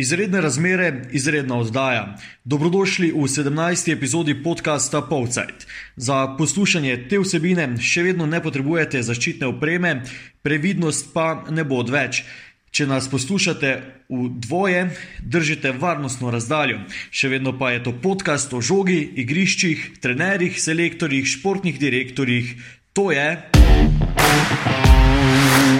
Izredne razmere, izredna oddaja. Dobrodošli v 17. epizodi podcasta Povcajt. Za poslušanje te vsebine še vedno ne potrebujete zaščitne opreme, previdnost pa ne bo odveč. Če nas poslušate v dvoje, držite varnostno razdaljo. Še vedno pa je to podcast o žogi, igriščih, trenerjih, selektorjih, športnih direktorjih. To je.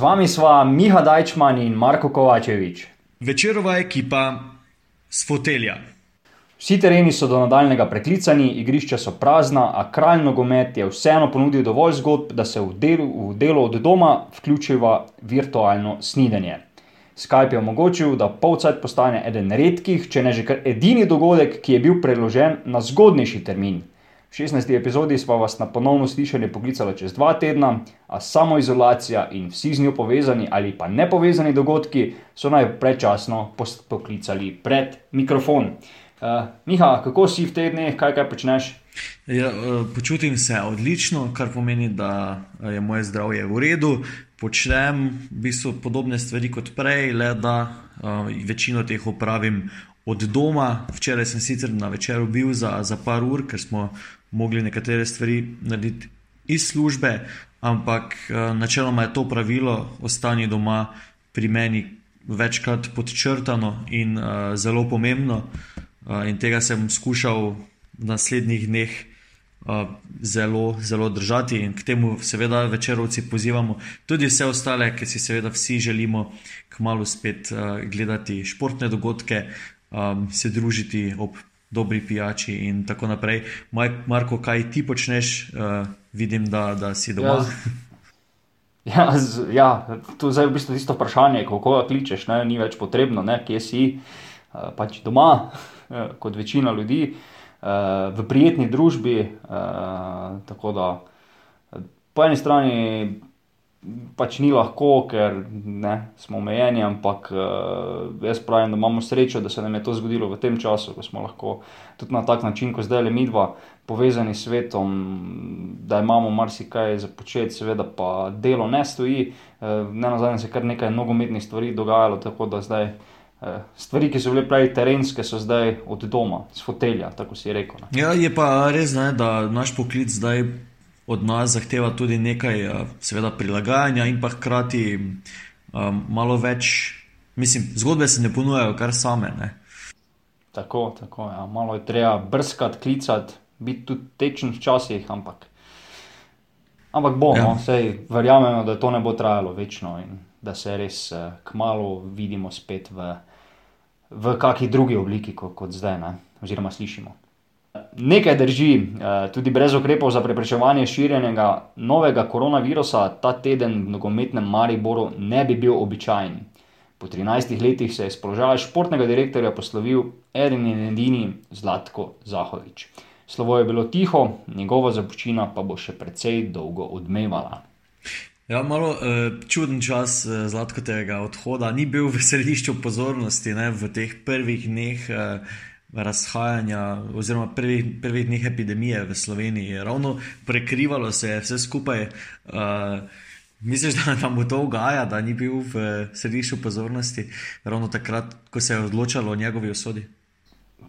Z vami sva Miha Dajčman in Marko Kovačevič. Večerova ekipa s fotelja. Vsi tereni so do nadaljnega preklicani, igrišča so prazna, a kralj nogomet je vseeno ponudil dovolj zgodb, da se v delu, v delu od doma vključiva virtualno snidenje. Skype je omogočil, da Povcajt postane eden redkih, če ne že kar edini dogodek, ki je bil preložen na zgodnejši termin. V 16. epizodi smo vas na ponovno slišanje poklicali čez dva tedna, a samoizolacija in vsi z njo povezani ali pa nepovezani dogodki so naj predčasno pos- poklicali pred mikrofon. Uh, Miha, kako si v teh dneh, kaj, kaj počneš? Ja, eh, počutim se odlično, kar pomeni, da eh, je moje zdravje v redu. Počnem v bistvu podobne stvari kot prej, le da uh, večino teh opravim od doma. Včeraj sem sicer na večeru bil za, za par ur, ker smo mogli nekatere stvari narediti iz službe, ampak uh, načeloma je to pravilo, ostani doma pri meni večkrat podčrtano in uh, zelo pomembno. Uh, in tega sem skušal v naslednjih dneh uh, zelo, zelo držati, in k temu, seveda, večerovci pozivamo tudi vse ostale, ki si seveda vsi želimo kmalo spet uh, gledati športne dogodke, um, se družiti ob dobri pijači in tako naprej. Marko, kaj ti počneš? Uh, vidim, da, da si doma. Ja, Ja, z, ja, to je zdaj v bistvu tisto vprašanje, kako ga kličeš, ne, ni več potrebno, ne, kje si, uh, pač doma, eh, kot večina ljudi, uh, v prijetni družbi. Uh, tako da po eni strani pač ni lahko, ker ne, smo omejeni, ampak uh, jaz pravim, da imamo srečo, da se nam je to zgodilo v tem času, ko smo lahko tudi na tak način, kot zdaj le mi dva, povezani s svetom, da imamo marsikaj za početi, seveda pa delo ne stoji. Uh, ne na zadnje se je kar nekaj nogometnih stvari dogajalo, tako da zdaj. eh, Stvari, ki so bile prej terenske, so zdaj od doma, z fotelja, tako si rekel. Ja, je pa res, ne, da naš poklic zdaj od nas zahteva tudi nekaj eh, seveda, prilagajanja in pa hkrati um, malo več. Mislim, zgodbe se ne ponujajo kar same. Ne. Tako, tako ja. malo je treba brskati, klicati, biti tudi tečen včasih, ampak, ampak bo, Ja. ja. no, sej verjamemo, da to ne bo trajalo večno in da se res eh, kmalo vidimo spet v, v kakšni drugi obliki kot, kot zdaj, ne? oziroma slišimo. Nekaj drži, eh, tudi brez ukrepov za preprečevanje širjenja novega koronavirusa ta teden v nogometnem Mariboru ne bi bil običajen. Po 13 letih se je z položaja športnega direktorja poslovil eden in edini Zlatko Zahovič. Slovo je bilo tiho, njegova zapuščina pa bo še precej dolgo odmevala. Ja, malo uh, čuden čas uh, Zlatkotovega odhoda, ni bil v središču pozornosti ne, v teh prvih dneh uh, razhajanja, oziroma prvih, prvih dneh epidemije v Sloveniji. Ravno prekrivalo se je vse skupaj. Uh, misliš, da nam bo to ugaja, da ni bil v središču pozornosti, ravno takrat, ko se je odločalo o njegovi usodi?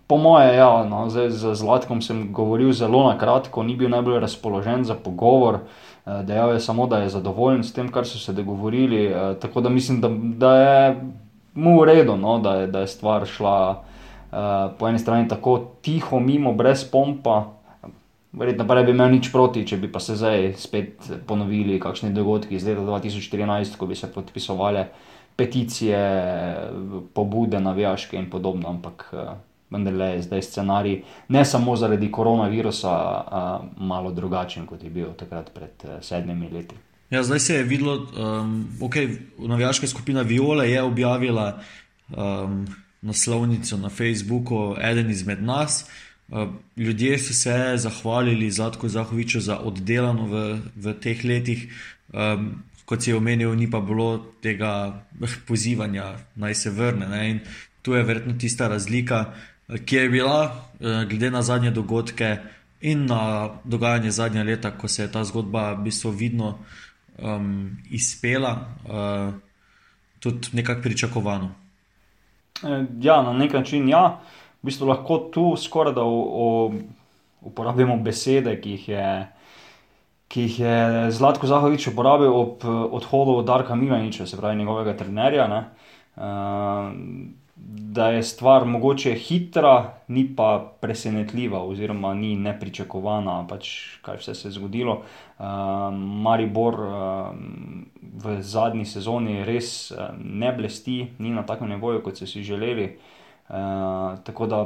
Po moje, ja, no, zdaj z Zlatkom sem govoril zelo na kratko, ni bil najbolj razpoložen za pogovor. eh, Dejal je samo, da je zadovoljen s tem, kar so se dogovorili. eh, Tako da mislim, da, da je mu v redu, no, da, je, da je stvar šla po eni strani tako tiho, mimo, brez pompa. Verjetno pa ne bi imel nič proti, če bi pa se zdaj spet ponovili kakšni dogodki iz leta 2014, ko bi se podpisovali peticije, pobude, navijaške in podobno. Ampak eh, vendarle je zdaj scenarij ne samo zaradi koronavirusa, malo drugačen, kot je bil takrat pred uh, sedmimi leti. Ja, zdaj se je videlo, da um, okay, navijaška skupina Viole je objavila um, naslovnico na Facebooku, eden izmed nas. Uh, ljudje so se zahvalili Zlatku Zahoviču za oddelano v, v teh letih. Um, kot si omenil, ni pa bilo tega pozivanja, naj se vrne. Ne? In tu je verjetno tista razlika, ki je bila, glede na zadnje dogodke in na dogajanje zadnja leta, ko se je ta zgodba v bistvu vidno um, izpela, uh, tudi nekako pričakovano. Ja, na nek način ja. V bistvu lahko tu skoraj da uporabimo besede, ki jih je ki jih je Zlatko Zahovič uporabil ob odhodu Darka Milaniča, se pravi njegovega trenerja. Ne, uh, da je stvar mogoče hitra, ni pa presenetljiva, oziroma ni nepričakovana, pač kaj vse se je zgodilo. Uh, Maribor uh, v zadnji sezoni res uh, ne blesti, ni na takem nivoju, kot so si želeli. Uh, da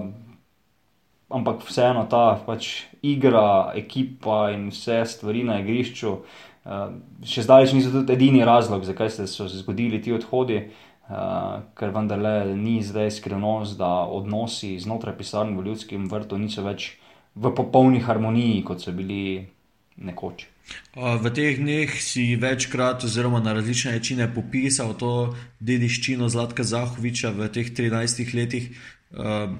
ampak vseeno ta pač igra, ekipa in vse stvari na igrišču, uh, še zdaj niso tudi edini razlog, zakaj se so zgodili ti odhodi. Uh, ker vendarle ni zdaj skrivnost, da odnosi znotraj pisarn v ljudskem vrtu niso več v popolni harmoniji, kot so bili nekoč. V teh dneh si večkrat, oziroma na različne načine, popisal to dediščino Zlatka Zahoviča v teh 13 letih. Uh,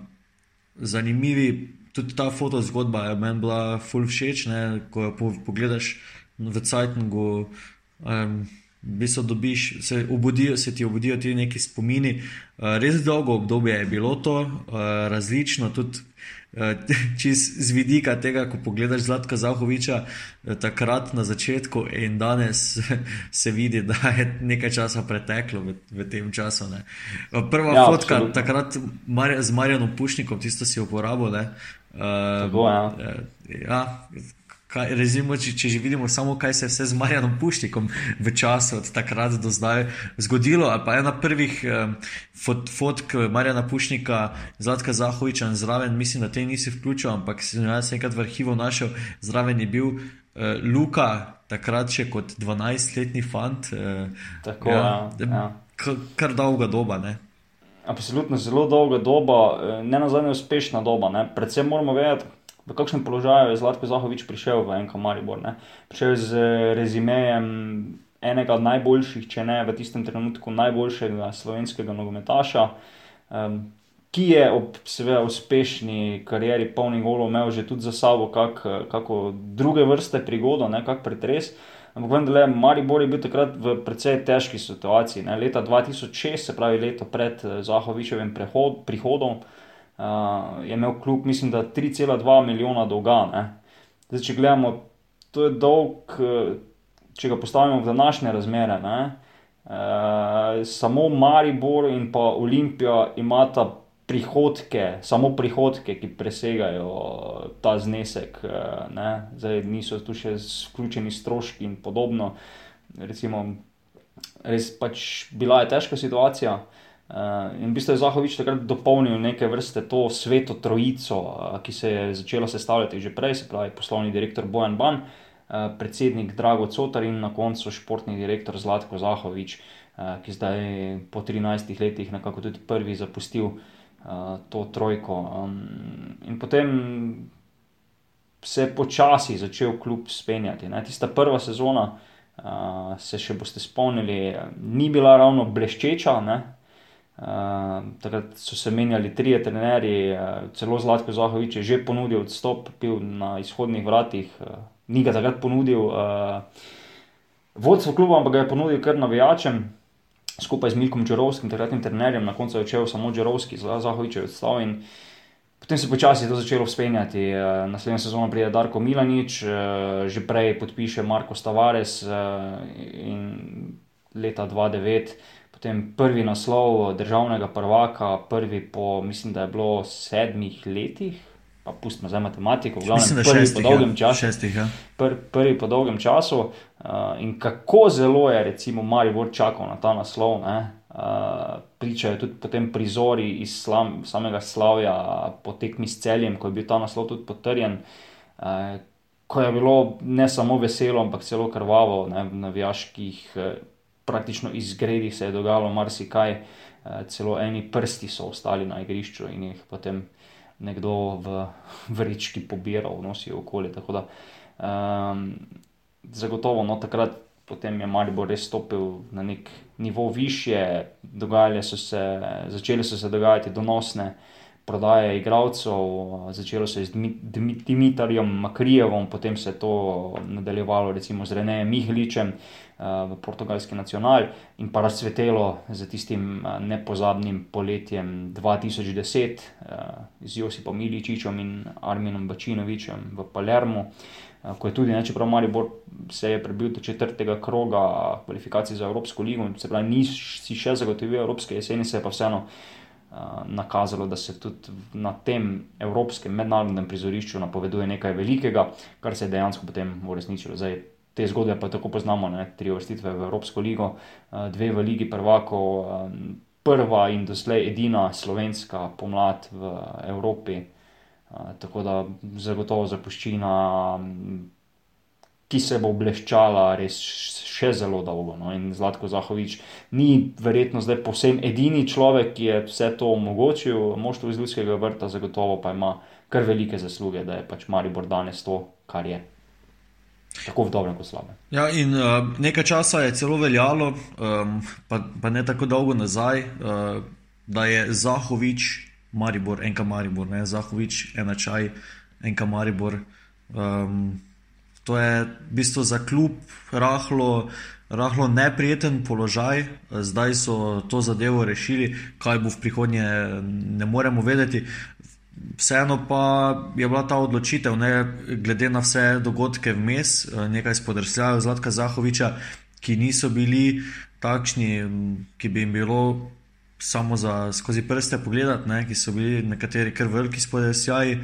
zanimivi. Tudi ta fotozgodba je meni bila fulv všeč, ko jo pogledaš v Cajtngu. Um, V bistvu dobiš, se, obudijo, se ti obudijo ti neki spomini. Uh, res dolgo obdobje je bilo to, uh, različno, tudi uh, z vidika tega, ko pogledaš Zlatka Zahoviča, takrat na začetku in danes se vidi, da je nekaj časa preteklo v, v tem času. Ne. Prva ja, fotka, absolutno. takrat Marja, z Marjanom Pušnikom, tisto si uporabil. Uh, Tako, ja. Ja kaj, rezimo, če, če že vidimo samo, kaj se je vse z Marjanom Pušnikom v času od takrat do zdaj zgodilo. Pa ena prvih um, fot, fotk Marjana Pušnika, Zlatka Zahoviča in zraven, mislim, da te nisi vključil, ampak sem jaz enkrat v arhivu našel, zraven je bil uh, Luka, takrat še kot 12-letni fant. Uh, Tako, ja, ja. Kar, kar dolga doba. Ne? Absolutno zelo dolga doba, ne na zadnje uspešna doba. Ne. Predvsem moramo vedeti, v kakšnem položaju je Zlatko Zahovič prišel v NK Maribor. Ne? Prišel z rezimejem enega od najboljših, če ne v tistem trenutku najboljšega slovenskega nogometaša, um, ki je ob seveda uspešni karieri, polni golov, imel že tudi za sabo kak, kako druge vrste prigodo, ne kak pretres. Ampak vendarle, Maribor je bil takrat v precej težki situaciji. Ne? Leta 2006, se pravi leto pred Zahovičevim prihodom, uh, je imel kljub, mislim, da 3,2 milijona dolga. Zdaj, če gledamo, to je dolg, če ga postavimo v današnje razmere. Ne? Uh, samo Maribor in pa Olimpija imata prihodke, samo prihodke, ki presegajo ta znesek. Ne? Zdaj niso tu še vključeni stroški in podobno. Recimo, res pač bila je težka situacija. Uh, in v bistvu je Zahovič takrat dopolnil neke vrste to sveto trojico, uh, ki se je začela sestavljati že prej, se pravi poslovni direktor Bojan Ban, uh, predsednik Drago Cotar in na koncu športni direktor Zlatko Zahovič, uh, ki zdaj po 13 letih nekako tudi prvi zapustil uh, to trojko. Um, in potem se je počasi začel klub spenjati. Ne? Tista prva sezona, uh, se še boste spomnili, ni bila ravno bleščeča. Ne? Uh, so se menjali tri trenerji, uh, celo Zlatko Zahovič je že ponudil odstop, bil na izhodnih vratih, uh, ni ga takrat ponudil uh, vodstvo kluba, ampak ga je ponudil kar navijačem, skupaj z Milkom Džerovskim, takratnim trenerjem, na koncu je odšel samo Džerovski, Zahovič je odstavil in potem se počasi to začelo spenjati. Uh, naslednjo sezono pride Darko Milanič, uh, že prej podpiše Marko Stavares uh, in leta 2009 potem prvi naslov državnega prvaka, prvi po, mislim, da je bilo sedmih letih. Pa pustimo zdaj matematiko, glavno, Mislim, prvi, šestih, po dolgem ja. času, šestih, ja. pr, prvi po dolgem času. Uh, in kako zelo je, recimo, Maribor čakal na ta naslov. Ne? Uh, pričajo tudi potem prizori iz slam, samega slavja, po tekmi s celjem, ko je bil ta naslov tudi potrjen. Uh, ko je bilo ne samo veselo, ampak celo krvavo ne, v navijaških. Uh, praktično izgredih se je dogajalo marsikaj. celo eni prsti so ostali na igrišču in jih potem nekdo v vrečki pobiral, nosil okoli. Tako da um, zagotovo no, takrat potem je Maribor res stopil na nek nivo više, dogajale so se, začele so se dogajati donosne prodaje igralcev, začelo se je z Dimitrijem Makrijevom, potem se je to nadaljevalo recimo z Renejem Mihličem v portugalski nacional in pa razcvetelo z tistim nepozabnim poletjem 2010 z Josipom Iličičem in Arminom Bačinovičem v Palermu. Ko je tudi, ne, čeprav Maribor se je prebil do četrtega kroga kvalifikacij za Evropsko ligo, se pravi, ni si še zagotovil Evropske jeseni, se je pa vseeno uh, nakazalo, da se tudi na tem evropskem mednarodnem prizorišču napoveduje nekaj velikega, kar se je dejansko potem uresničilo. Zdaj, te zgodbe pa tako poznamo, ne, tri vrstitve v Evropsko ligo, uh, dve v Ligi prvakov, uh, prva in doslej edina slovenska pomlad v Evropi tako da zagotovo zapuščina, ki se bo bleščala res še zelo dolgo. No? In Zlatko Zahovič ni verjetno zdaj posebno edini človek, ki je vse to omogočil, moštvo iz Ljudskega vrta, zagotovo pa ima kar velike zasluge, da je pač Maribor danes to, kar je. Tako v dobrem, kot slabem. Ja, in uh, nekaj časa je celo veljalo, um, pa, pa ne tako dolgo nazaj, uh, da je Zahovič Maribor, enka Maribor, ne Zahovič, ena čaj, enka Maribor. Um, to je v bistvu za klub rahlo, rahlo neprijeten položaj, zdaj so to zadevo rešili, kaj bo v prihodnje, ne moremo vedeti. Vseeno pa je bila ta odločitev, ne, glede na vse dogodke vmes, nekaj spodrsljajo Zlatka Zahoviča, ki niso bili takšni, ki bi jim bilo samo za skozi prste pogledati, ne, ki so bili nekateri kar veliki spodaj, zdaj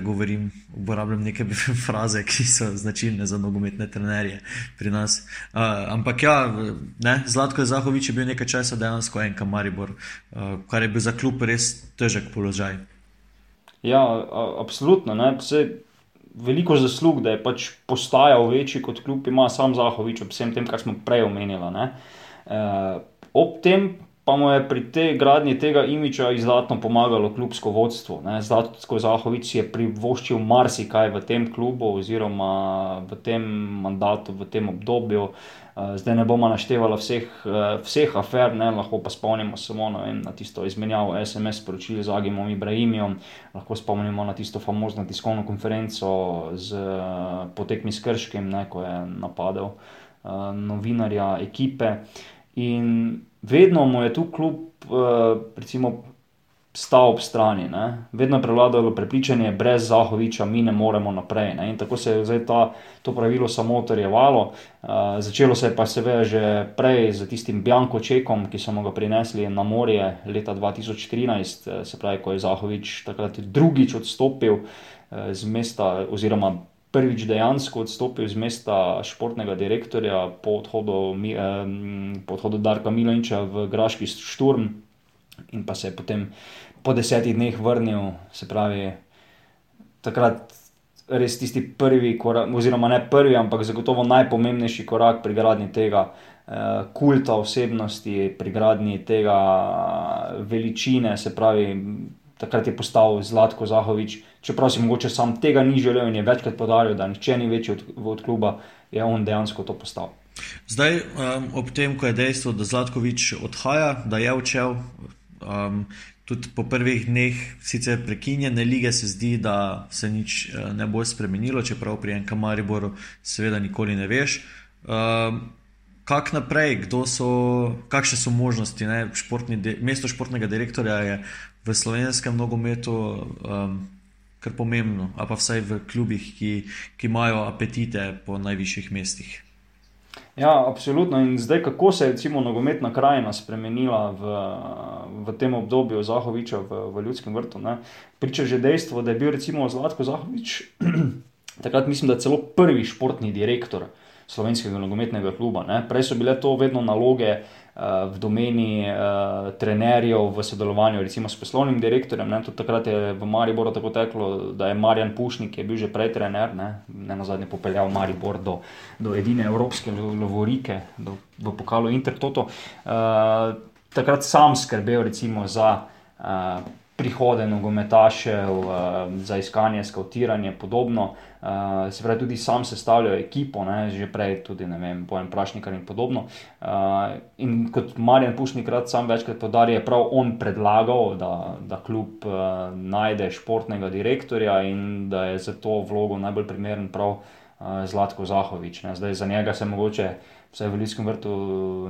govorim, uporabljam neke fraze, ki so značilne za nogometne trenerje pri nas. Uh, ampak ja, ne, Zlatko Zahovič je bil nekaj časa dejansko en kamaribor, uh, kar je bil za kljub res težek položaj. Ja, absolutno. Veliko zaslug, da je pač postajal večji kot kljub ima sam Zahovič, ob vsem tem, kar smo prej omenili. Uh, ob tem pa mu je pri tej gradnji tega imiča izdatno pomagalo klubsko vodstvo. Zlatko Zahovič je privoščil marsikaj v tem klubu oziroma v tem mandatu, v tem obdobju. Eh, zdaj ne bomo naštevali vseh, eh, vseh afer, ne, lahko pa spomnimo samo vem, na tisto izmenjavo SMS sporočil z Agimom Ibrahimom, lahko spomnimo na tisto famozno tiskovno konferenco z eh, potekmi s Krškim, ne, ko je napadel uh, novinarja ekipe. In vedno mu je tu kljub, uh, recimo, stal ob strani, ne? vedno je prevladalo prepričanje, brez Zahoviča mi ne moremo naprej. Ne? In tako se je zdaj ta, to pravilo samo utrjevalo. Uh, začelo se je pa seveda že prej z tistim Bjanko Čekom, ki so ga prinesli na morje leta 2013, eh, se pravi, ko je Zahovič takrat drugič odstopil z mesta oziroma prvič dejansko odstopil z mesta športnega direktorja po odhodu, po odhodu Darka Miloviča v Graški šturm in pa se je potem po desetih dneh vrnil, se pravi, takrat. Res tisti prvi, korak, oziroma ne prvi, ampak zagotovo najpomembnejši korak pri gradnji tega eh, kulta osebnosti, pri gradnji tega veličine, se pravi, takrat je postal Zlatko Zahovič, čeprav si mogoče sam tega ni želel in je večkrat podaril, da nihče ni večji od, od kluba, je on dejansko to postal. Zdaj, um, ob tem, ko je dejstvo, da Zlatkovič odhaja, da je odšel, um, tudi po prvih dneh sicer prekinjene lige, se zdi, da se nič uh, ne bo spremenilo, čeprav pri enem Mariboru seveda nikoli ne veš. Um, Kak naprej, so, kakšne so možnosti? Športni de, mesto športnega direktorja je v slovenskem nogometu um, kar pomembno, a pa vsaj v klubih, ki, ki imajo apetite po najvišjih mestih. Ja, absolutno. In zdaj, kako se je nogometna krajina spremenila v, v tem obdobju Zahoviča v, v Ljudskem vrtu? Ne? Priča že dejstvo, da je bil recimo Zlatko Zahovič takrat, mislim, da celo prvi športni direktor slovenskega nogometnega kluba. Ne? Prej so bile to vedno naloge uh, v domeni uh, trenerjev v sodelovanju recimo s poslovnim direktorjem. Ne? Tudi takrat je v Mariboru tako teklo, da je Marjan Pušnik, ki je bil že prej trener, ne, ne na zadnje popeljal Maribor do, do edine evropske lovorike, do, v pokalu Intertoto. Uh, takrat sam skrbel recimo, za uh, prihode nogometašev, uh, za iskanje, skautiranje in podobno. Uh, se pravi, tudi sam sestavljajo ekipo, ne, že prej tudi ne vem, pojem prašnikar in podobno. Uh, in kot Marjan Pušnik rad sam večkrat podarja, je prav on predlagal, da, da klub najde športnega direktorja in da je za to vlogo najbolj primeren prav Zlatko Zahovič. Ne. Zdaj za njega se mogoče vsaj v Ljudskem vrtu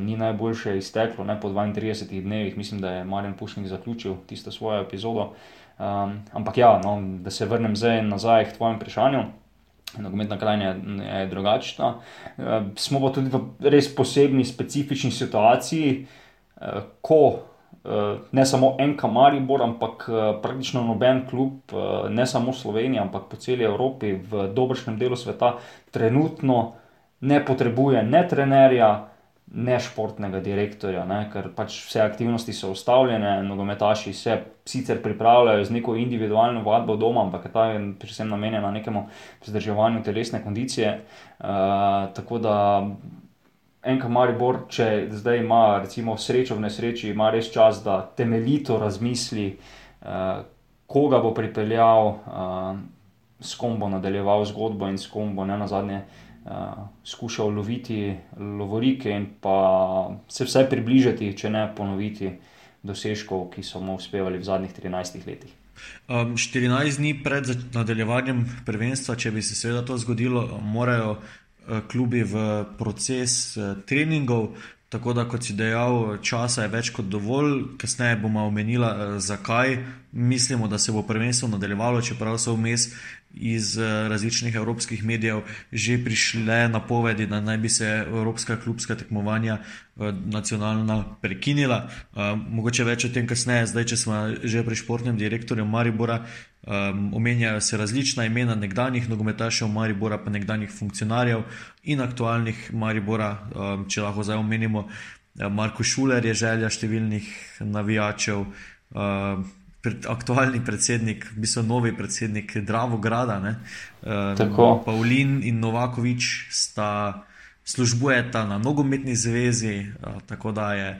ni najboljše izteklo, ne po 32 dnevih, mislim, da je Marjan Pušnik zaključil tisto svojo epizodo. Um, ampak ja, no, da se vrnem zdaj nazaj k tvojemu vprašanju. Nogometna krajina je drugačna. Uh, smo pa tudi v res posebni, specifični situaciji, uh, ko uh, ne samo en kamaribor, ampak uh, praktično noben klub, uh, ne samo v Sloveniji, ampak po celi Evropi, v dobršnem delu sveta, trenutno ne potrebuje ne trenerja, ne športnega direktorja, ne, ker pač vse aktivnosti so ustavljene, nogometaši se sicer pripravljajo z neko individualno vadbo doma, ampak ta je predvsem namenjena nekemu vzdrževanju telesne kondicije. Uh, tako da en kamaribor, če zdaj ima recimo srečo v nesreči, ima res čas, da temeljito razmisli, uh, koga bo pripeljal, uh, s kom bo nadaljeval zgodbo in s kom bo ne na zadnje uh, skušal loviti lovorike in pa se vsaj približati, če ne ponoviti dosežkov, ki so mu uspevali v zadnjih 13 letih. Um, 14 dni pred nadaljevanjem prvenstva, če bi se seveda to zgodilo, morajo uh, klubi v proces uh, treningov. Tako da, kot si dejal, časa je več kot dovolj, kasneje bomo omenili, zakaj mislimo, da se bo prvenstvo nadaljevalo, čeprav so vmes iz eh, različnih evropskih medijev že prišle napovedi, da naj bi se evropska klubska tekmovanja eh, nacionalna prekinila. Eh, mogoče več o tem kasneje, zdaj, če smo že pri športnem direktorju Maribora. Um, omenjajo se različna imena nekdanjih nogometašev Maribora, pa nekdanjih funkcionarjev in aktualnih Maribora. Um, če lahko zdaj omenimo, Marko Šuler je želja številnih navijačev. Um, pred, aktualni predsednik, v bistvu novi predsednik Dravograda, uh, Pavlin in Novakovič sta službujeta na nogometni zvezi, uh, tako da je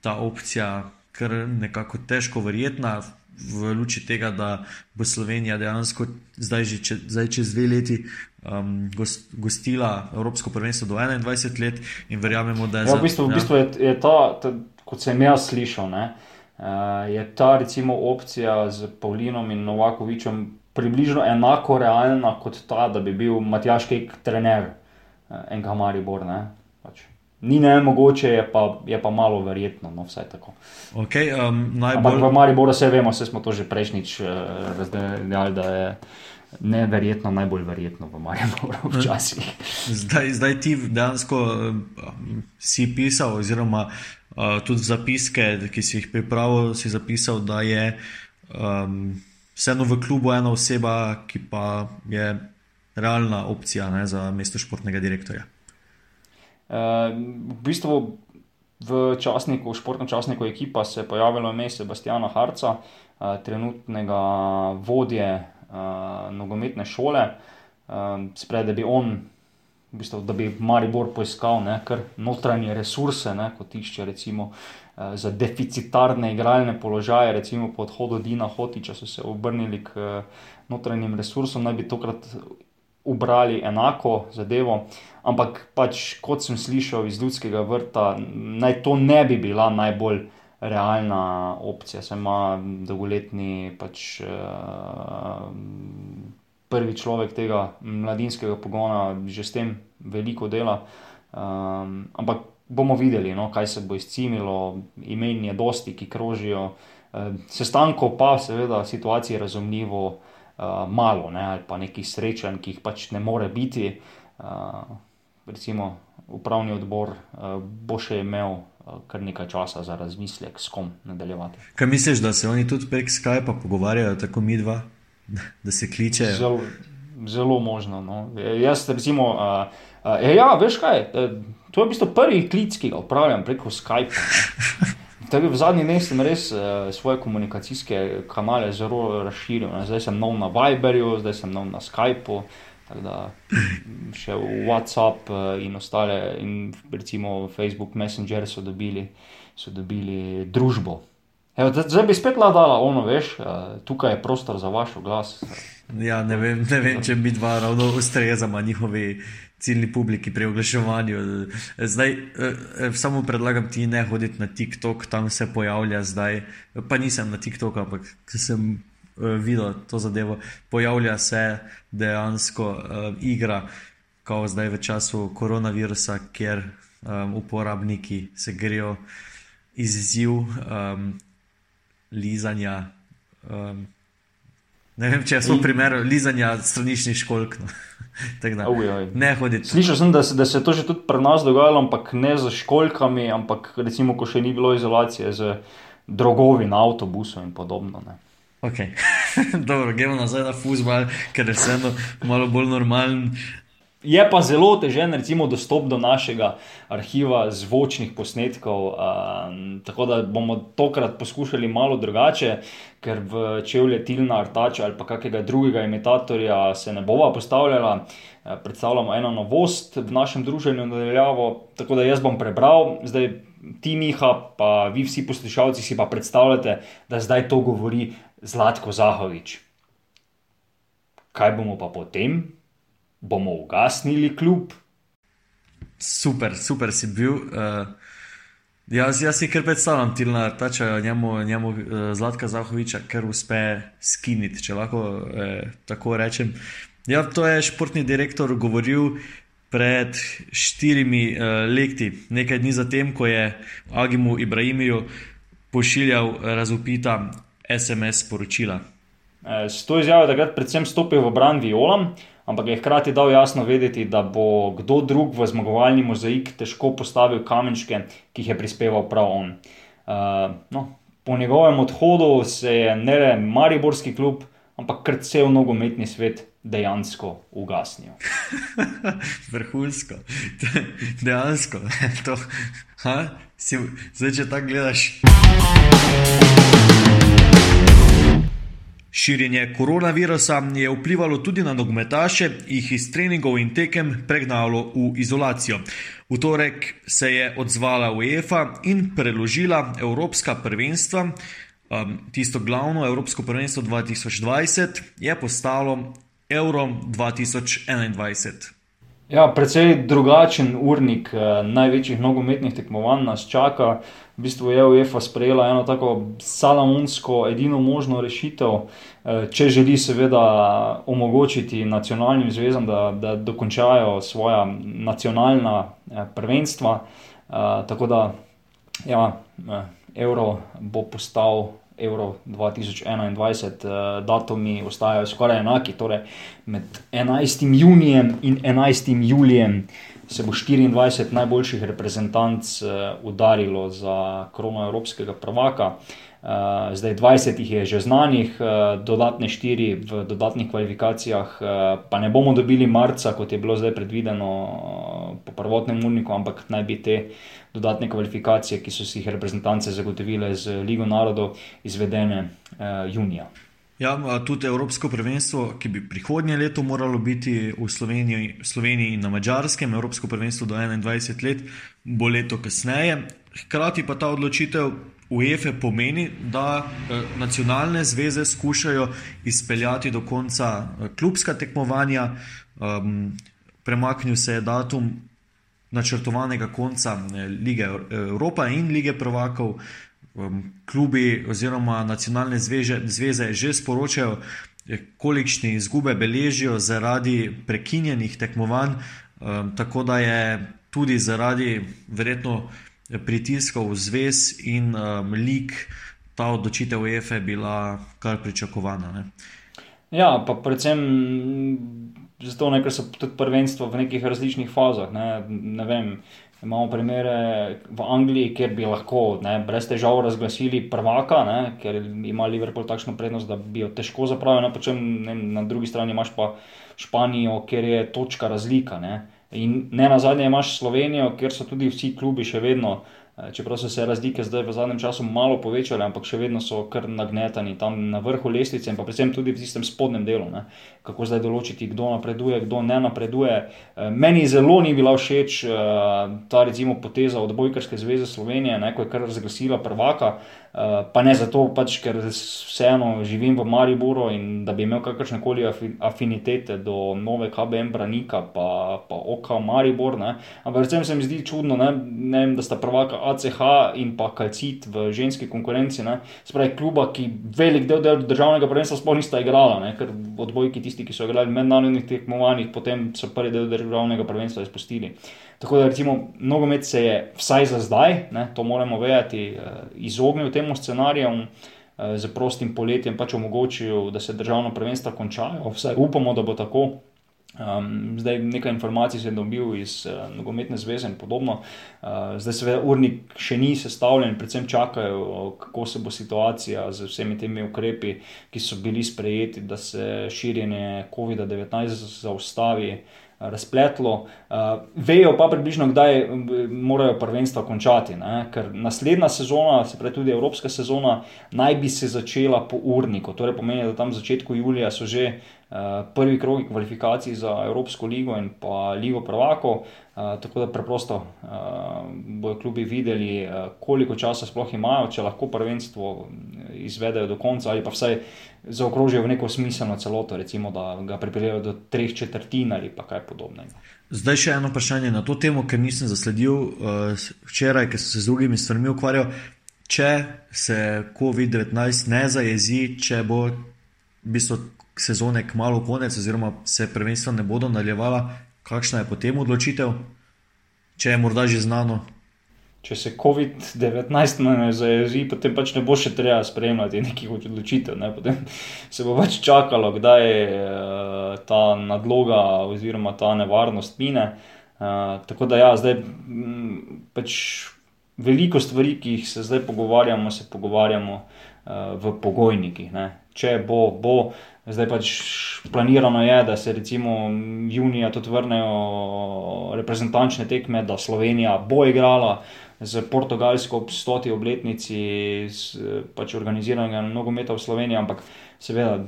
ta opcija kar nekako težko verjetna. V luči tega, da bo Slovenija dejansko zdaj, že če, zdaj čez dve leti um, gost, gostila Evropsko prvenstvo do 21 let, in verjamemo, da je ja, za, v bistvu, ja. v bistvu je, je ta, ta, kot sem jaz slišal, ne, uh, je ta recimo opcija z Pavlinom in Novakovičem približno enako realna kot ta, da bi bil Matjaš Kek trener uh, enega Maribor. Ne? Pač. Ni ne mogoče, je pa, je pa malo verjetno, no vsaj tako. Okay, um, najbolj... Ampak v Mariboru vse vemo, vse smo to že prejšnjič uh, razdeljali, da je neverjetno, najbolj verjetno v Mariboru včasih. Zdaj, zdaj ti dejansko um, si pisal oziroma uh, uh, tudi zapiske, ki si jih pripravil, si zapisal, da je um, vseeno v klubu ena oseba, ki pa je realna opcija ne, za mesto športnega direktorja. Uh, v bistvu v časniku, v športnem časniku ekipa se je pojavilo ime Sebastiana Harca, uh, trenutnega vodje uh, nogometne šole. Uh, Sprej, da bi on v bistvu, da bi Maribor poiskal ne, notranje resurse, ne, kot išče recimo, eh, za deficitarne igralne položaje, recimo po odhodu Dina Hotiča, so se obrnili k eh, notranjim resursom, naj bi tokrat ubrali enako zadevo. Ampak, pač, kot sem slišal iz ljudskega vrta, naj to ne bi bila najbolj realna opcija. Sem ima dolgoletni pač. Uh, prvi človek tega mladinskega pogona, že s tem veliko dela. Um, ampak bomo videli, no, kaj se bo izcimilo, imen je dosti, ki krožijo. Uh, sestankov pa, seveda, situacije razumljivo uh, malo, ne, ali pa nekih srečanj, ki jih pač ne more biti. Uh, recimo, upravni odbor uh, bo še imel. Kar nekaj časa za razmislek, s kom nadaljevati. Kaj misliš, da se oni tudi prek Skypa pogovarjajo, tako mi dva? da se kliče. Zelo, zelo možno. No. Jaz, recimo, uh, uh, ja, veš kaj, to je v bistvu prvi klic, ki ga upravljam preko Skype. Tako v zadnjih dneh sem res uh, svoje komunikacijske kanale zelo razširil. Ne. Zdaj sem nov na Viberju, zdaj sem nov na Skypu. Da, še WhatsApp in ostale, in recimo Facebook Messenger so dobili so dobili družbo. Evo, zdaj bi spet dala ono, veš, tukaj je prostor za vaš glas. Ja, ne vem, ne vem če bi dva ravno ustrezama njihovi ciljni publiki pri oglaševanju. Zdaj, eh, samo predlagam ti ne hoditi na TikTok, tam se pojavlja zdaj, pa nisem na TikToku, ampak sem eh, videl to zadevo, pojavlja se dejansko uh, igra, kot zdaj v času koronavirusa, kjer um, uporabniki se grejo izziv um, lizanja. Um, ne vem, če so primer lizanja straničnih školk. No. Da, ne hoditi. Slišal sem, da se, da se je to že tudi pri nas dogajalo, ampak ne z školkami, ampak recimo, ko še ni bilo izolacije, z drogovi na avtobusu in podobno. Ne. Ok, dobro, gremo nazaj na fusbal, ker je vseeno malo bolj normalen. Je pa zelo težen, recimo, dostop do našega arhiva zvočnih posnetkov. Um, tako da bomo tokrat poskušali malo drugače, ker v čevlje Tilna, Artača ali pa kakega drugega imitatorja se ne bova postavljala. Predstavljamo eno novost v našem druženju nadaljavo. Tako da jaz bom prebral, zdaj ti, Miha, pa vi vsi poslušalci si pa predstavljate, da zdaj to govori Zlatko Zahovič. Kaj bomo pa potem? bomo ugasnili kljub. Super, super si bil. Uh, jaz, jaz si kar predstavljam, Tilna, tača njemu, njemu uh, Zlatka Zahoviča, ker uspe skiniti, če lahko uh, tako rečem. Ja, to je športni direktor govoril pred štirimi uh, leti, nekaj dni zatem, ko je Agimu Ibrahimiju pošiljal razupita SMS sporočila. S to izjavo je takrat predvsem stopil v bran Violam, ampak je hkrati dal jasno vedeti, da bo kdo drug v zmagovalni mozaik težko postavil kamenčke, ki jih je prispeval prav on. Uh, no, po njegovem odhodu se je ne le Mariborski klub, ampak kar cel nogometni svet dejansko ugasnil. Vrhunsko, dejansko. to, si, zdaj, če tako gledaš. Širjenje koronavirusa je vplivalo tudi na nogometaše, jih iz treningov in tekem pregnalo v izolacijo. V torek se je odzvala UEFA in preložila Evropska prvenstva. Um, tisto glavno Evropsko prvenstvo 2020 je postalo Euro 2021. Ja, precej drugačen urnik eh, največjih nogometnih tekmovanj nas čaka v bistvu je UEFA sprejela eno tako salamonsko, edino možno rešitev, eh, če želi seveda omogočiti nacionalnim zvezam, da, da dokončajo svoja nacionalna eh, prvenstva. Eh, tako da ja, Euro bo postal. Euro 2021, datumi ostajajo skoraj enaki, torej med 11. junijem in 11. julijem se bo 24 najboljših reprezentanc uh, udarilo za krono evropskega prvaka. Uh, zdaj 20 jih je že znanih, uh, dodatne 4 v dodatnih kvalifikacijah, pa ne bomo dobili marca, kot je bilo zdaj predvideno po prvotnem urniku, ampak naj bi te dodatne kvalifikacije, ki so si jih reprezentance zagotovile z Ligo narodov, izvedene junija. Ja, tudi Evropsko prvenstvo, ki bi prihodnje leto moralo biti v Sloveniji, Sloveniji in na Mačarskem, Evropsko prvenstvo do 21 let, bo leto kasneje. Hkrati pa ta odločitev UEFA pomeni, da eh, nacionalne zveze skušajo izpeljati do konca eh, klubska tekmovanja. Um, premaknil se je datum načrtovanega konca eh, lige Evropa in lige prvakov klubi oziroma nacionalne zveze, zveze že sporočajo, eh, kolikšne izgube beležijo zaradi prekinjenih tekmovanj, um, tako da je tudi zaradi verjetno pritiskov zvez in um, lik ta odločitev UEFA bila kar pričakovana. Ne? Ja, pa predvsem zato, ne, ker so tudi prvenstva v nekih različnih fazah. Ne, ne vem, Imamo primere v Angliji, kjer bi lahko ne, brez težav razglasili prvaka, ne, ker ima Liverpool takšno prednost, da bi jo težko zapravil. Ne, ne, na drugi strani imaš pa Španijo, kjer je točka razlika. Ne. In ne na zadnje imaš Slovenijo, kjer so tudi vsi klubi še vedno čeprav so se razlike zdaj v zadnjem času malo povečale, ampak še vedno so kar nagnetani tam na vrhu lestvice in pa predvsem tudi v tistem spodnjem delu. Ne? Kako zdaj določiti, kdo napreduje, kdo ne napreduje. Eh, meni zelo ni bila všeč eh, ta recimo poteza od Bojkarske zveze Slovenije, ne? ko je kar razglasila prvaka. Pa ne zato, pač, ker vseeno živim v Mariboru in da bi imel kakršne koli afinitete do nove KBM Branika, pa, pa OK Maribor. Ne? Ampak predvsem se mi zdi čudno, ne? Ne vem, da sta prvaka ACH in pa Kalcit v ženski konkurenci. Spravi kluba, ki velik del, del državnega prvenstva sploh nista igrala, ne? ker odbojki tisti, ki so igrali v mednarodnih tekmovanjih, potem so prvi del državnega prvenstva izpustili. Tako da, recimo, nogomet se je vsaj za zdaj, ne, to moramo vedeti, eh, izognil temu scenariju, eh, z prostim poletjem pač omogočil, da se državno prvenstvo končajo. Vsaj upamo, da bo tako. Um, zdaj nekaj informacij sem dobil iz uh, Nogometne zveze in podobno. Uh, zdaj, seveda, urnik še ni sestavljen, predvsem čakajo, kako se bo situacija z vsemi temi ukrepi, ki so bili sprejeti, da se širjenje COVID-19 zaustavi. Razpletlo, uh, vejo pa približno, kdaj morajo prvenstva končati. Ne? Ker naslednja sezona, se pravi tudi evropska sezona, naj bi se začela po urniku. Torej pomeni, da tam v začetku julija so že Eh, prvi krog kvalifikacij za Evropsko ligo in pa Ligo Prvako. Uh, tako da preprosto uh, bodo klubi videli, koliko časa sploh imajo, če lahko prvenstvo izvedejo do konca ali pa vsaj zaokrožijo v neko smiselno celoto, recimo da ga pripeljejo do treh četrtin ali pa kaj podobnega. Zdaj še eno vprašanje na to temo, ker nisem zasledil včeraj, ker sem se z drugimi stvarmi ukvarjal. Če se COVID-19 ne zajezi, če bo v bistvu sezone kmalo konec, oziroma se prvenstva ne bodo nadaljevala, kakšna je potem odločitev, če je morda že znano. Če se COVID-19 ne zajezi, potem pač ne bo še treba spremljati nekih odločitev. Ne? Potem se bo pač čakalo, kdaj uh, ta nadloga oziroma ta nevarnost mine. Uh, tako da ja, zdaj m, pač veliko stvari, ki jih se zdaj pogovarjamo, se pogovarjamo uh, v pogojnikih. Ne? Če bo, bo. Zdaj pač planirano je, da se recimo junija tudi vrnejo reprezentančne tekme, da Slovenija bo igrala z Portugalsko ob stoti obletnici pač organiziranega nogometa v Sloveniji, ampak seveda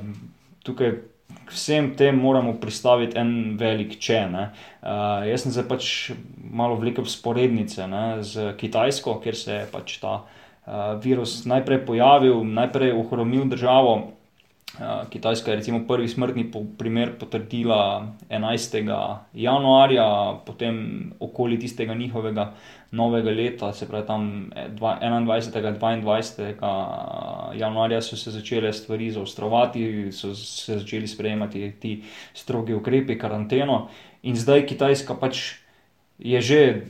tukaj. Vsem tem moramo pristaviti en velik če. Uh, jaz sem se pač malo vlekel v sporednice ne, z Kitajsko, kjer se je pač ta uh, virus najprej pojavil, najprej ohromil državo, Kitajska je recimo prvi smrtni primer potrdila 11. januarja, potem okoli tistega njihovega novega leta, se pravi tam 21. 22. januarja so se začele stvari zaostrovati, so se začeli sprejemati ti strogi ukrepi, karanteno in zdaj Kitajska pač. Je že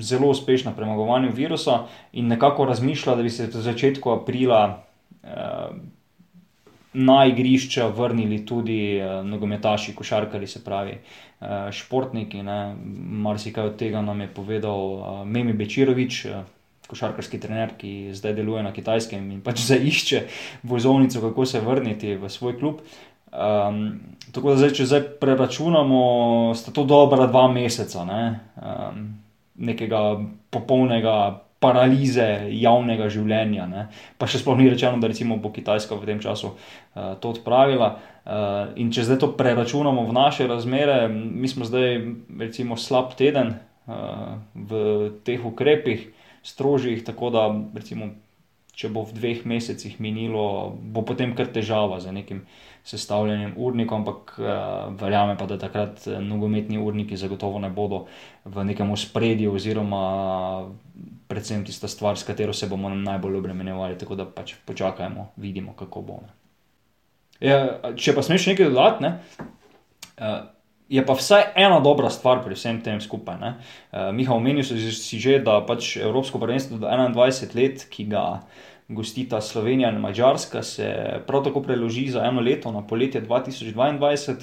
zelo uspešna pri premagovanju virusa, in nekako razmišlja, da bi se v začetku aprila eh, na igrišča vrnili tudi uh, nogometaši, košarkari, se pravi uh, športniki. Marsikaj od tega nam je povedal uh, Memi Bečirovič. Uh, Košarkarski trener, ki zdaj deluje na kitajskem in pač zdaj išče vozovnico, kako se vrniti v svoj klub. Um, tako da, zdaj, če zdaj preračunamo, sta to dobra dva meseca ne? um, nekega popolnega paralize javnega življenja. Ne. Pa še sploh ni rečeno, da bo Kitajska v tem času uh, to odpravila. Uh, in če zdaj to preračunamo v naše razmere, mi smo zdaj recimo slab teden uh, v teh ukrepih, strožjih, tako da recimo, če bo v dveh mesecih minilo, bo potem kar težava za nekim. Sestavljanjem urnikov, ampak uh, verjamem pa, da takrat nogometni urniki zagotovo ne bodo v nekem spredju, oziroma predvsem tista stvar, s katero se bomo najbolj obremenjevali. Tako da pač počakajmo, vidimo, kako bo. Ja, če pa smeš nekaj dodati, ne, uh, je pa vsaj ena dobra stvar pri vsem tem skupaj. Uh, Miha, omenil si že, da pač Evropsko prvenstvo do 21 let, ki ga gostita Slovenija in Mačarska, se prav tako preloži za eno leto na poletje 2022.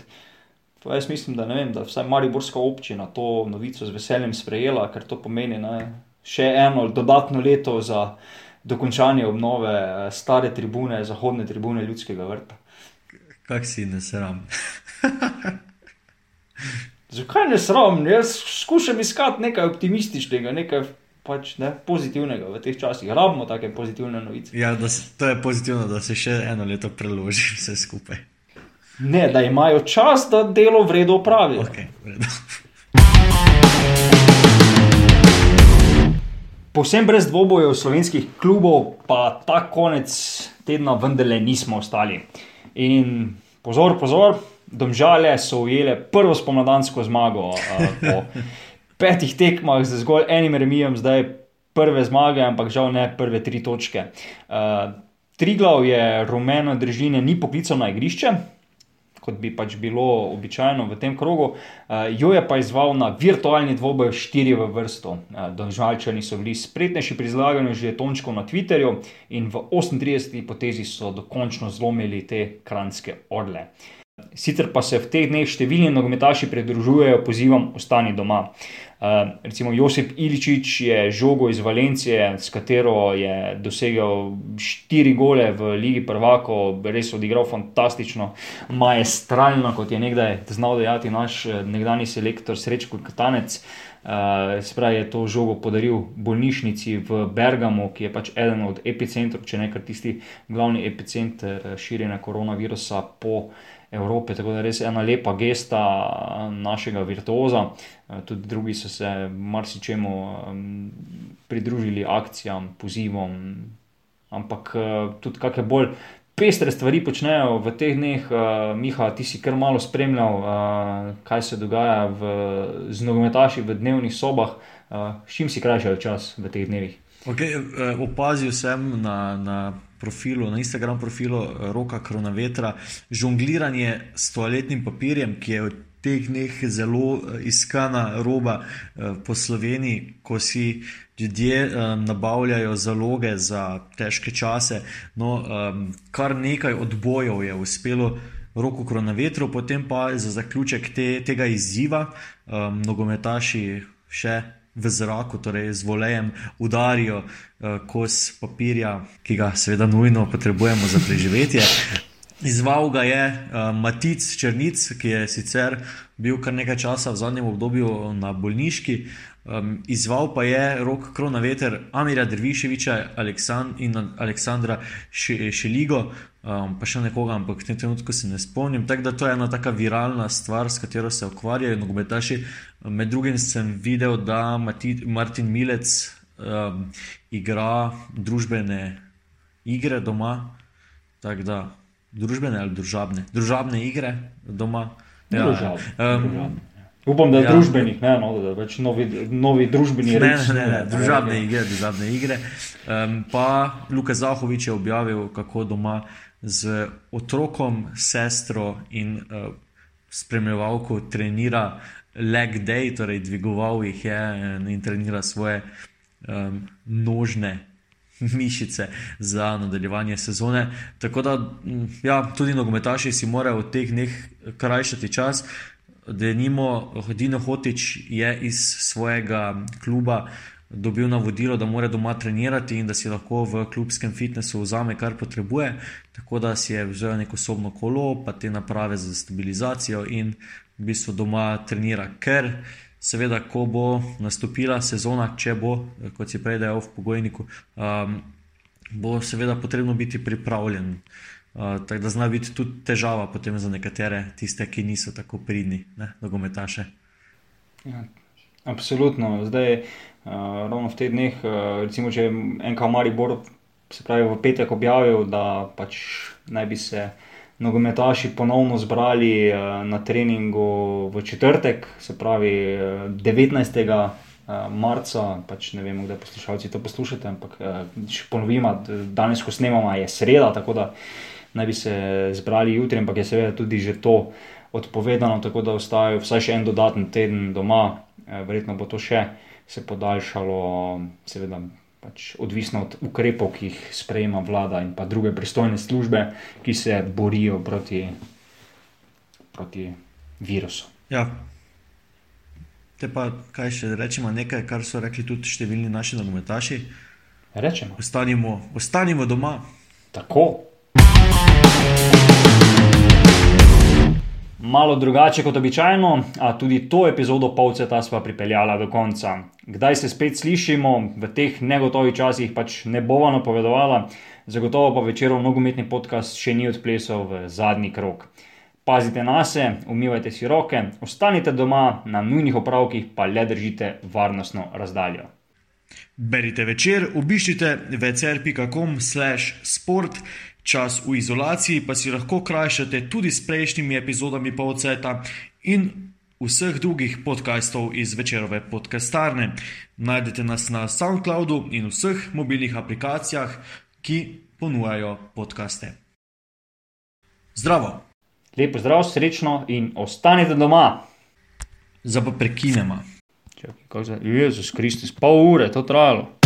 To jaz mislim, da, vem, da vsaj Mariborska občina to novico z veseljem sprejela, ker to pomeni, da še eno dodatno leto za dokončanje obnove eh, stare tribune, zahodne tribune ljudskega vrta. Kaj si ne sram? Zakaj ne sram? Jaz skušam iskati nekaj optimističnega, nekaj pač ne, pozitivnega v teh časih. Rabimo take pozitivne novice. Ja, da se, to je pozitivno, da se še eno leto preloži vse skupaj. Ne, da imajo čas, da delo v redu opravijo. Okay, v redu. Povsem brez dvobojev slovenskih klubov, pa ta konec tedna vendarle nismo ostali. In pozor, pozor, domžale so ujele prvo spomladansko zmago. Uh, po petih tekmah z zgolj enim remijem, zdaj prve zmage, ampak žal ne prve tri točke. Uh, Triglav je rumeno držine ni poklical na igrišče, kot bi pač bilo običajno v tem krogu, uh, jo je pa izval na virtualni dvoboj štiri v vrsto. Uh, Donžalčani so bili spretnejši pri zlaganju že tončkov na Twitterju in v 38. potezi so dokončno zlomili te kranske orle. Sicer pa se v teh dneh številni nogometaši pridružujejo pozivom ostani doma. Uh, recimo Josip Iličič je žogo iz Valencije, s katero je dosegel štiri gole v Ligi Prvako, res odigral fantastično, maestralno, kot je nekdaj znal dejati naš nekdani selektor Srečko Katanec. Uh, Spravi je to žogo podaril bolnišnici v Bergamu, ki je pač eden od epicentrov, če ne kar tisti glavni epicenter širjenja koronavirusa po Evrope. Tako da res ena lepa gesta našega virtuoza. Tudi drugi so se marsičemu pridružili akcijam, pozivom, ampak tudi kakšne bolj. Pestre stvari počnejo v teh dneh, uh, Miha, ti si kar malo spremljal, uh, kaj se dogaja v, z nogometaši v dnevnih sobah. Uh, s čim si krajšal čas v teh dnevih? Okay, opazil sem na, na profilu, na Instagram profilu Roka Kronavetra, žongliranje s toaletnim papirjem, ki je v teh dneh zelo iskana roba po Sloveniji, ko si ljudje um, nabavljajo zaloge za težke čase. No, um, kar nekaj odbojev je uspelo roko kronovetru, potem pa za zaključek te, tega izziva um, nogometaši še. V zraku, torej z volejem, udarijo uh, kos papirja, ki ga seveda nujno potrebujemo za preživetje. Izval ga je uh, Matic Črnic, ki je sicer bil kar nekaj časa v zadnjem obdobju na bolniški, Um, izval pa je rok krona veter Amira Drviševiča Aleksand in Aleksandra Šeligo, um, pa še nekoga, ampak v tem trenutku se ne spomnim. Tako da to je ena taka viralna stvar, s katero se ukvarjajo nogometaši. Med drugim sem videl, da Mati, Martin Milec um, igra družbene igre doma, tako da družbene ali družabne, družabne igre doma. Ja, družabne. Um, Upam, da je ja. družbenih, ne, no, da je več novi, novi družbeni ne, reč, ne, ne, ne, družabne ne, igre. Družabne igre. Um, pa Luka Zahovič je objavil, kako doma z otrokom, sestro in uh, spremljevalko trenira leg day, torej dvigoval jih je in trenira svoje um, nožne. Mišice za nadaljevanje sezone. Tako da, ja, tudi nogometaši si morajo v teh dneh krajšati čas, da je Nimo Hodino Hotič iz svojega kluba dobil navodilo, da mora doma trenirati in da si lahko v klubskem fitnessu vzame, kar potrebuje. Tako da si je vzel neko sobno kolo, pa te naprave za stabilizacijo in v bistvu doma trenira. Ker seveda, ko bo nastopila sezona, če bo, kot si prej dejal v pogojniku, um, bo seveda potrebno biti pripravljen. Uh, tako da zna biti tudi težava potem za nekatere, tiste, ki niso tako pridni, nogometaše. Ja, absolutno. Zdaj, uh, ravno v teh dneh, uh, recimo, če je NK Maribor, se pravi, v petek objavil, da pač naj bi se nogometaši ponovno zbrali uh, na treningu v četrtek, se pravi uh, 19. Marca, pač ne vem, kdaj poslušalci to poslušate, ampak če ponovimo, danes, ko snemamo, je sreda, tako da uh, naj bi se zbrali jutri, ampak je seveda tudi že to odpovedano, tako da ostajajo vsaj še en dodaten teden doma, eh, verjetno bo to še se podaljšalo, seveda. Pač odvisno od ukrepov, ki jih sprejema vlada in pa druge pristojne službe, ki se borijo proti, proti virusu. Ja. Te pa, kaj še rečemo, nekaj, kar so rekli tudi številni naši nogometaši. Rečemo. Ostanimo, ostanimo doma. Tako. Malo drugače kot običajno, a tudi to epizodo Pavceta sva pripeljala do konca. Kdaj se spet slišimo, v teh negotovih časih pač ne bova napovedovala, zagotovo pa večerov nogometni podcast še ni odplesal v zadnji krok. Pazite na se, umivajte si roke, ostanite doma, na nujnih opravkih pa le držite varnostno razdaljo. Berite večer, obiščite večer.com/sport, čas v izolaciji pa si lahko krajšate tudi s prejšnjimi epizodami Pavceta in vseh drugih podkastov iz večerove podcastarne. Najdete nas na SoundCloudu in vseh mobilnih aplikacijah, ki ponujajo podkaste. Zdravo! Lepo zdrav, srečno in ostanite doma. Zdaj pa prekinemo. Čakaj, kako za... Jezus Kristus, pol ure, to trajalo.